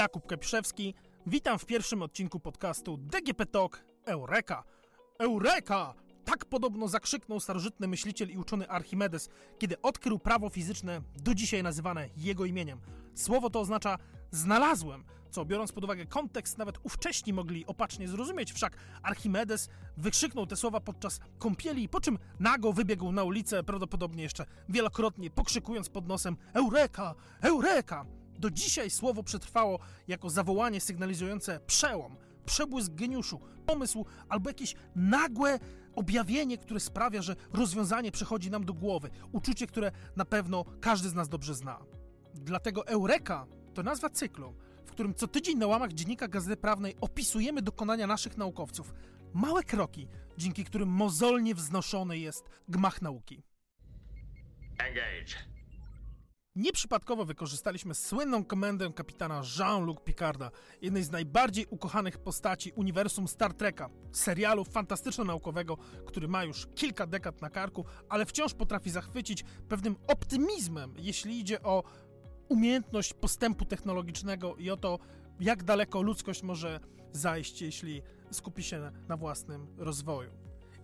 Jakub Kapiszewski. Witam w pierwszym odcinku podcastu DGP Talk Eureka. Eureka! Tak podobno zakrzyknął starożytny myśliciel i uczony Archimedes, kiedy odkrył prawo fizyczne, do dzisiaj nazywane jego imieniem. Słowo to oznacza znalazłem, co biorąc pod uwagę kontekst, nawet ówcześni mogli opacznie zrozumieć. Wszak Archimedes wykrzyknął te słowa podczas kąpieli, po czym nago wybiegł na ulicę, prawdopodobnie jeszcze wielokrotnie pokrzykując pod nosem Eureka! Eureka! Do dzisiaj słowo przetrwało jako zawołanie sygnalizujące przełom, przebłysk geniuszu, pomysł albo jakieś nagłe objawienie, które sprawia, że rozwiązanie przychodzi nam do głowy. Uczucie, które na pewno każdy z nas dobrze zna. Dlatego Eureka to nazwa cyklu, w którym co tydzień na łamach Dziennika Gazety Prawnej opisujemy dokonania naszych naukowców. Małe kroki, dzięki którym mozolnie wznoszony jest gmach nauki. Engage. Nieprzypadkowo wykorzystaliśmy słynną komendę kapitana Jean-Luc Picarda, jednej z najbardziej ukochanych postaci uniwersum Star Treka, serialu fantastyczno-naukowego, który ma już kilka dekad na karku, ale wciąż potrafi zachwycić pewnym optymizmem, jeśli idzie o umiejętność postępu technologicznego i o to, jak daleko ludzkość może zajść, jeśli skupi się na własnym rozwoju.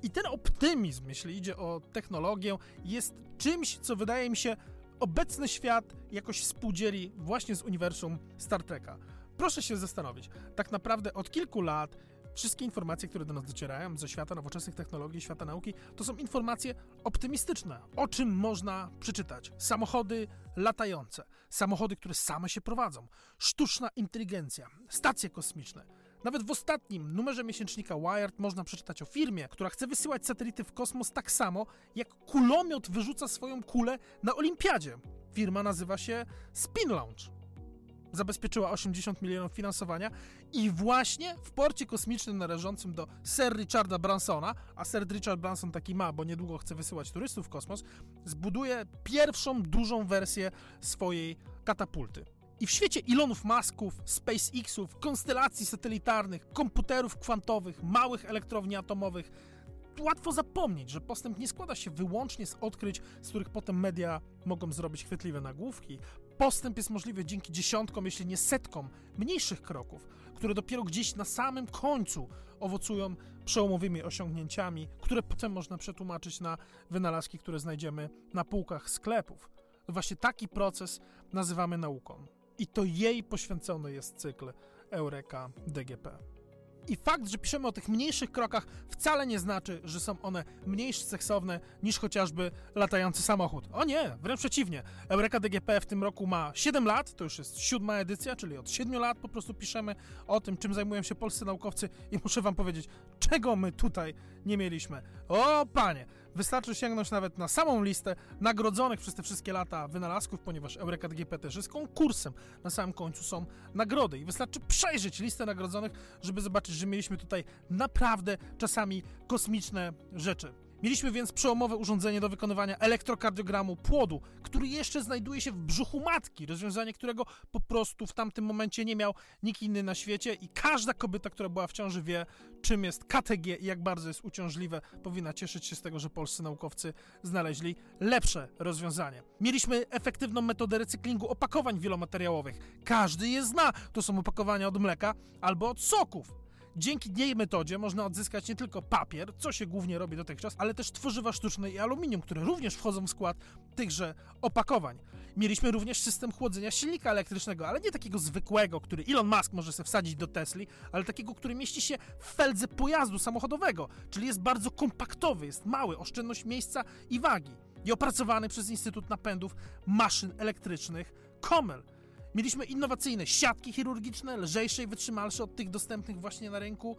I ten optymizm, jeśli idzie o technologię, jest czymś, co wydaje mi się obecny świat jakoś współdzieli właśnie z uniwersum Star Treka. Proszę się zastanowić, tak naprawdę od kilku lat wszystkie informacje, które do nas docierają ze świata nowoczesnych technologii, świata nauki, to są informacje optymistyczne. O czym można przeczytać? Samochody latające, samochody, które same się prowadzą, sztuczna inteligencja, stacje kosmiczne. Nawet w ostatnim numerze miesięcznika Wired można przeczytać o firmie, która chce wysyłać satelity w kosmos tak samo, jak kulomiot wyrzuca swoją kulę na olimpiadzie. Firma nazywa się Spin Launch zabezpieczyła 80 milionów finansowania i właśnie w porcie kosmicznym należącym do Sir Richarda Bransona, a Sir Richard Branson taki ma, bo niedługo chce wysyłać turystów w kosmos, zbuduje pierwszą dużą wersję swojej katapulty. I w świecie Elonów Masków, SpaceXów, konstelacji satelitarnych, komputerów kwantowych, małych elektrowni atomowych, łatwo zapomnieć, że postęp nie składa się wyłącznie z odkryć, z których potem media mogą zrobić chwytliwe nagłówki. Postęp jest możliwy dzięki dziesiątkom, jeśli nie setkom mniejszych kroków, które dopiero gdzieś na samym końcu owocują przełomowymi osiągnięciami, które potem można przetłumaczyć na wynalazki, które znajdziemy na półkach sklepów. Właśnie taki proces nazywamy nauką. I to jej poświęcony jest cykl Eureka DGP. I fakt, że piszemy o tych mniejszych krokach, wcale nie znaczy, że są one mniej seksowne niż chociażby latający samochód. O nie, wręcz przeciwnie. Eureka DGP w tym roku ma 7 lat, to już jest siódma edycja, czyli od 7 lat po prostu piszemy o tym, czym zajmują się polscy naukowcy i muszę wam powiedzieć, czego my tutaj nie mieliśmy. O panie, wystarczy sięgnąć nawet na samą listę nagrodzonych przez te wszystkie lata wynalazków, ponieważ Eureka DGP też jest konkursem. Na samym końcu są nagrody i wystarczy przejrzeć listę nagrodzonych, żeby zobaczyć, że mieliśmy tutaj naprawdę czasami kosmiczne rzeczy. Mieliśmy więc przełomowe urządzenie do wykonywania elektrokardiogramu płodu, który jeszcze znajduje się w brzuchu matki, rozwiązanie którego po prostu w tamtym momencie nie miał nikt inny na świecie i każda kobieta, która była w ciąży wie, czym jest KTG i jak bardzo jest uciążliwe, powinna cieszyć się z tego, że polscy naukowcy znaleźli lepsze rozwiązanie. Mieliśmy efektywną metodę recyklingu opakowań wielomateriałowych. Każdy je zna. To są opakowania od mleka albo od soków. Dzięki tej metodzie można odzyskać nie tylko papier, co się głównie robi dotychczas, ale też tworzywa sztuczne i aluminium, które również wchodzą w skład tychże opakowań. Mieliśmy również system chłodzenia silnika elektrycznego, ale nie takiego zwykłego, który Elon Musk może sobie wsadzić do Tesli, ale takiego, który mieści się w feldze pojazdu samochodowego, czyli jest bardzo kompaktowy, jest mały, oszczędność miejsca i wagi. I opracowany przez Instytut Napędów Maszyn Elektrycznych Komel. Mieliśmy innowacyjne siatki chirurgiczne, lżejsze i wytrzymalsze od tych dostępnych właśnie na rynku.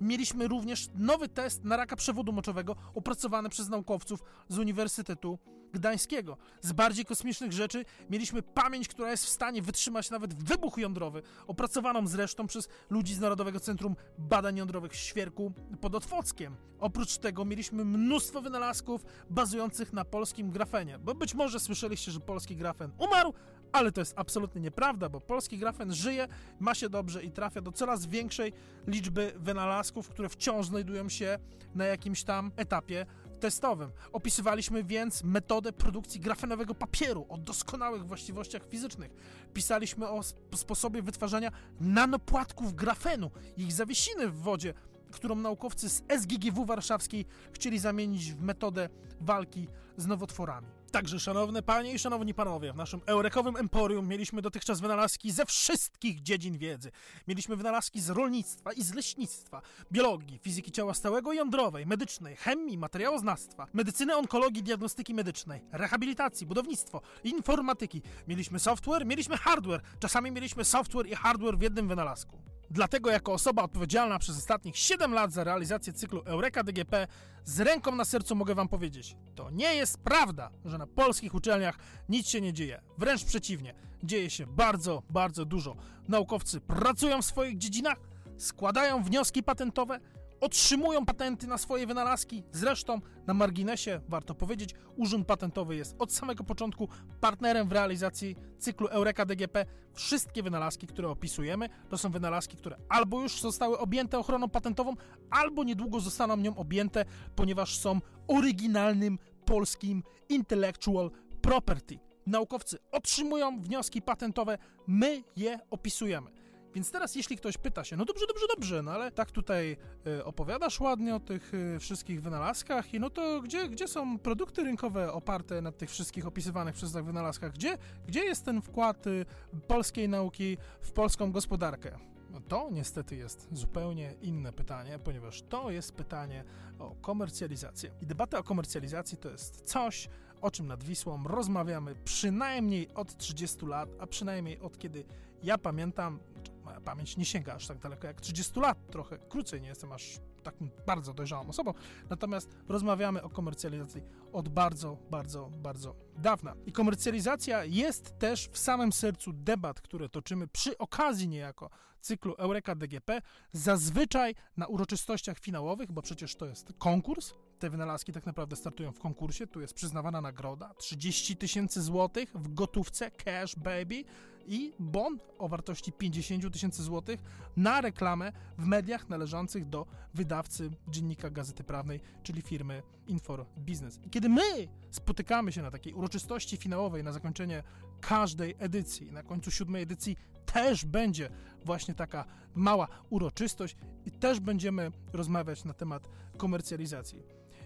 Mieliśmy również nowy test na raka przewodu moczowego opracowany przez naukowców z Uniwersytetu Gdańskiego. Z bardziej kosmicznych rzeczy mieliśmy pamięć, która jest w stanie wytrzymać nawet wybuch jądrowy, opracowaną zresztą przez ludzi z Narodowego Centrum Badań Jądrowych w Świerku pod Otwockiem. Oprócz tego mieliśmy mnóstwo wynalazków bazujących na polskim grafenie, bo być może słyszeliście, że polski grafen umarł, ale to jest absolutnie nieprawda, bo polski grafen żyje, ma się dobrze i trafia do coraz większej liczby wynalazków, które wciąż znajdują się na jakimś tam etapie testowym. Opisywaliśmy więc metodę produkcji grafenowego papieru o doskonałych właściwościach fizycznych. Pisaliśmy o sposobie wytwarzania nanopłatków grafenu, ich zawiesiny w wodzie, którą naukowcy z SGGW warszawskiej chcieli zamienić w metodę walki z nowotworami. Także, szanowne panie i szanowni panowie, w naszym eurekowym emporium mieliśmy dotychczas wynalazki ze wszystkich dziedzin wiedzy. Mieliśmy wynalazki z rolnictwa i z leśnictwa, biologii, fizyki ciała stałego i jądrowej, medycznej, chemii, materiałoznawstwa, medycyny, onkologii, diagnostyki medycznej, rehabilitacji, budownictwo, informatyki. Mieliśmy software, mieliśmy hardware. Czasami mieliśmy software i hardware w jednym wynalazku. Dlatego jako osoba odpowiedzialna przez ostatnich 7 lat za realizację cyklu Eureka DGP z ręką na sercu mogę wam powiedzieć, to nie jest prawda, że na polskich uczelniach nic się nie dzieje. Wręcz przeciwnie, dzieje się bardzo, bardzo dużo. Naukowcy pracują w swoich dziedzinach, składają wnioski patentowe, otrzymują patenty na swoje wynalazki. Zresztą, na marginesie, warto powiedzieć, Urząd Patentowy jest od samego początku partnerem w realizacji cyklu Eureka DGP. Wszystkie wynalazki, które opisujemy, to są wynalazki, które albo już zostały objęte ochroną patentową, albo niedługo zostaną nią objęte, ponieważ są oryginalnym polskim intellectual property. Naukowcy otrzymują wnioski patentowe, my je opisujemy. Więc teraz, jeśli ktoś pyta się, no dobrze, dobrze, dobrze, no ale tak tutaj y, opowiadasz ładnie o tych y, wszystkich wynalazkach i no to gdzie, gdzie są produkty rynkowe oparte na tych wszystkich opisywanych przez nas wynalazkach? Gdzie, gdzie jest ten wkład y, polskiej nauki w polską gospodarkę? No to niestety jest zupełnie inne pytanie, ponieważ to jest pytanie o komercjalizację. I debata o komercjalizacji to jest coś, o czym nad Wisłą rozmawiamy przynajmniej od 30 lat, a przynajmniej od kiedy ja pamiętam, moja pamięć nie sięga aż tak daleko jak 30 lat, trochę krócej, nie jestem aż taką bardzo dojrzałą osobą, natomiast rozmawiamy o komercjalizacji od bardzo, bardzo, bardzo dawna. I komercjalizacja jest też w samym sercu debat, które toczymy przy okazji niejako cyklu Eureka DGP, zazwyczaj na uroczystościach finałowych, bo przecież to jest konkurs, te wynalazki tak naprawdę startują w konkursie. Tu jest przyznawana nagroda. 30 tysięcy złotych w gotówce, cash baby i bon o wartości 50 tysięcy złotych na reklamę w mediach należących do wydawcy dziennika Gazety Prawnej, czyli firmy Infor Business. I kiedy my spotykamy się na takiej uroczystości finałowej na zakończenie każdej edycji, na końcu siódmej edycji też będzie właśnie taka mała uroczystość i też będziemy rozmawiać na temat komercjalizacji.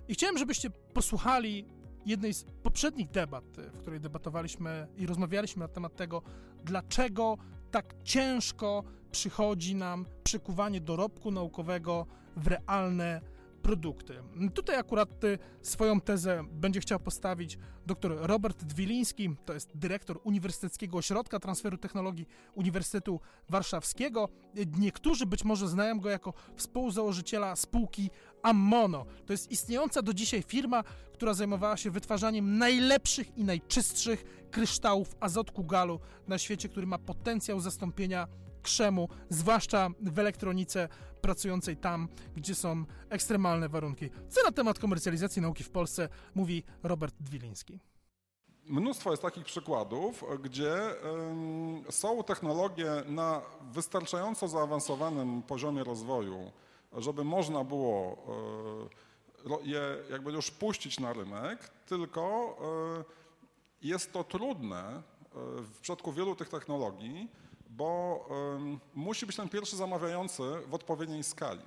I chciałem, żebyście posłuchali jednej z poprzednich debat, w której debatowaliśmy i rozmawialiśmy na temat tego, dlaczego tak ciężko przychodzi nam przekuwanie dorobku naukowego w realne produkty. Tutaj akurat y, swoją tezę będzie chciał postawić dr Robert Dwiliński, to jest dyrektor Uniwersyteckiego Ośrodka Transferu Technologii Uniwersytetu Warszawskiego. Niektórzy być może znają go jako współzałożyciela spółki Ammono. To jest istniejąca do dzisiaj firma, która zajmowała się wytwarzaniem najlepszych i najczystszych kryształów azotku galu na świecie, który ma potencjał zastąpienia krzemu, zwłaszcza w elektronice pracującej tam, gdzie są ekstremalne warunki. Co na temat komercjalizacji nauki w Polsce mówi Robert Dwiliński. Mnóstwo jest takich przykładów, gdzie są technologie na wystarczająco zaawansowanym poziomie rozwoju, żeby można było y, je jakby już puścić na rynek, tylko y, jest to trudne w przypadku wielu tych technologii, bo musi być ten pierwszy zamawiający w odpowiedniej skali.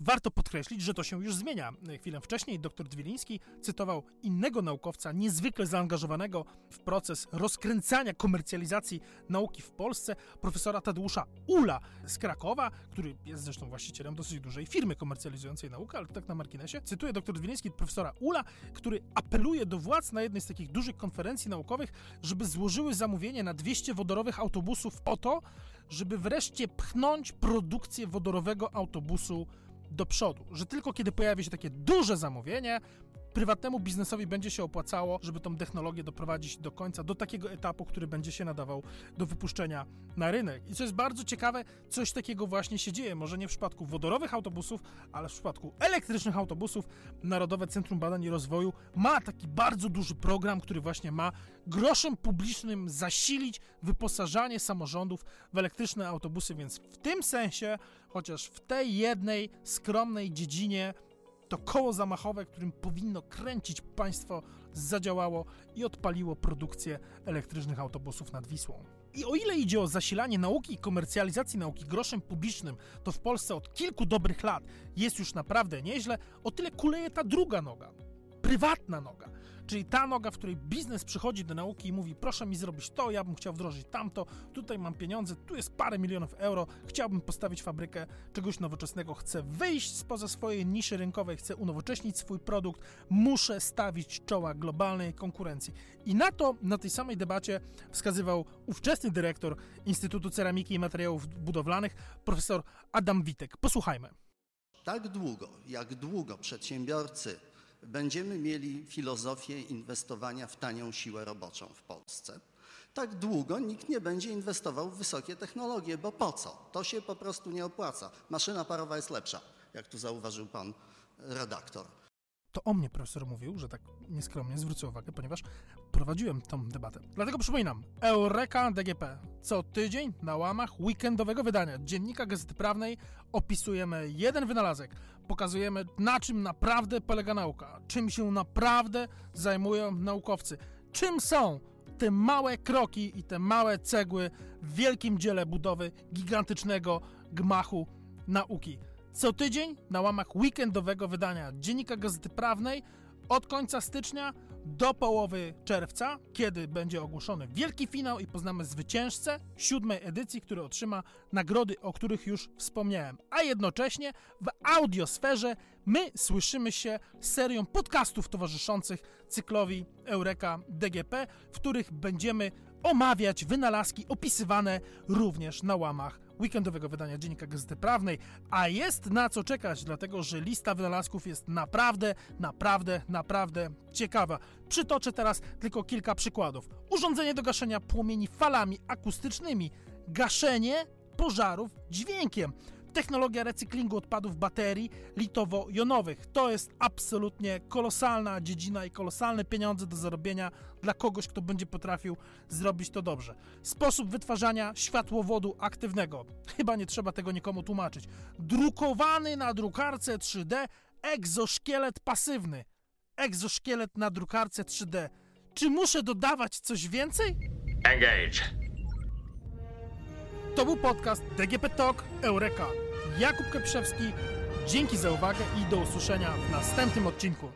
Warto podkreślić, że to się już zmienia. Chwilę wcześniej dr Dwiliński cytował innego naukowca niezwykle zaangażowanego w proces rozkręcania komercjalizacji nauki w Polsce, profesora Tadeusza Ula z Krakowa, który jest zresztą właścicielem dosyć dużej firmy komercjalizującej naukę, ale tak na marginesie. Cytuję dr Dwiliński profesora Ula, który apeluje do władz na jednej z takich dużych konferencji naukowych, żeby złożyły zamówienie na 200 wodorowych autobusów po to, żeby wreszcie pchnąć produkcję wodorowego autobusu do przodu, że tylko kiedy pojawi się takie duże zamówienie, prywatnemu biznesowi będzie się opłacało, żeby tą technologię doprowadzić do końca, do takiego etapu, który będzie się nadawał do wypuszczenia na rynek. I co jest bardzo ciekawe, coś takiego właśnie się dzieje. Może nie w przypadku wodorowych autobusów, ale w przypadku elektrycznych autobusów Narodowe Centrum Badań i Rozwoju ma taki bardzo duży program, który właśnie ma groszem publicznym zasilić wyposażanie samorządów w elektryczne autobusy, więc w tym sensie, chociaż w tej jednej skromnej dziedzinie To koło zamachowe, którym powinno kręcić państwo, zadziałało i odpaliło produkcję elektrycznych autobusów nad Wisłą. I o ile idzie o zasilanie nauki i komercjalizacji nauki groszem publicznym, to w Polsce od kilku dobrych lat jest już naprawdę nieźle, o tyle kuleje ta druga noga. Prywatna noga. Czyli ta noga, w której biznes przychodzi do nauki i mówi: Proszę mi zrobić to, ja bym chciał wdrożyć tamto, tutaj mam pieniądze, tu jest parę milionów euro, chciałbym postawić fabrykę czegoś nowoczesnego, chcę wyjść spoza swojej niszy rynkowej, chcę unowocześnić swój produkt, muszę stawić czoła globalnej konkurencji. I na to, na tej samej debacie wskazywał ówczesny dyrektor Instytutu Ceramiki i Materiałów Budowlanych, profesor Adam Witek. Posłuchajmy. Tak długo, jak długo przedsiębiorcy będziemy mieli filozofię inwestowania w tanią siłę roboczą w Polsce, tak długo nikt nie będzie inwestował w wysokie technologie, bo po co? To się po prostu nie opłaca. Maszyna parowa jest lepsza, jak tu zauważył pan redaktor. To o mnie profesor mówił, że tak nieskromnie zwrócę uwagę, ponieważ prowadziłem tą debatę. Dlatego przypominam, Eureka DGP. Co tydzień na łamach weekendowego wydania Dziennika Gazety Prawnej opisujemy jeden wynalazek. Pokazujemy, na czym naprawdę polega nauka, czym się naprawdę zajmują naukowcy, czym są te małe kroki i te małe cegły w wielkim dziele budowy gigantycznego gmachu nauki. Co tydzień na łamach weekendowego wydania Dziennika Gazety Prawnej od końca stycznia do połowy czerwca, kiedy będzie ogłoszony wielki finał i poznamy zwycięzcę siódmej edycji, który otrzyma nagrody, o których już wspomniałem. A jednocześnie w audiosferze my słyszymy się serią podcastów towarzyszących cyklowi Eureka DGP, w których będziemy omawiać wynalazki opisywane również na łamach weekendowego wydania Dziennika Gazety Prawnej, a jest na co czekać, dlatego że lista wynalazków jest naprawdę, naprawdę, naprawdę ciekawa. Przytoczę teraz tylko kilka przykładów. Urządzenie do gaszenia płomieni falami akustycznymi, gaszenie pożarów dźwiękiem technologia recyklingu odpadów baterii litowo-jonowych. To jest absolutnie kolosalna dziedzina i kolosalne pieniądze do zarobienia dla kogoś, kto będzie potrafił zrobić to dobrze. Sposób wytwarzania światłowodu aktywnego. Chyba nie trzeba tego nikomu tłumaczyć. Drukowany na drukarce 3D egzoszkielet pasywny. Egzoszkielet na drukarce 3D. Czy muszę dodawać coś więcej? Engage. To był podcast DGP Talk Eureka. Jakub Keprzewski. Dzięki za uwagę i do usłyszenia w następnym odcinku.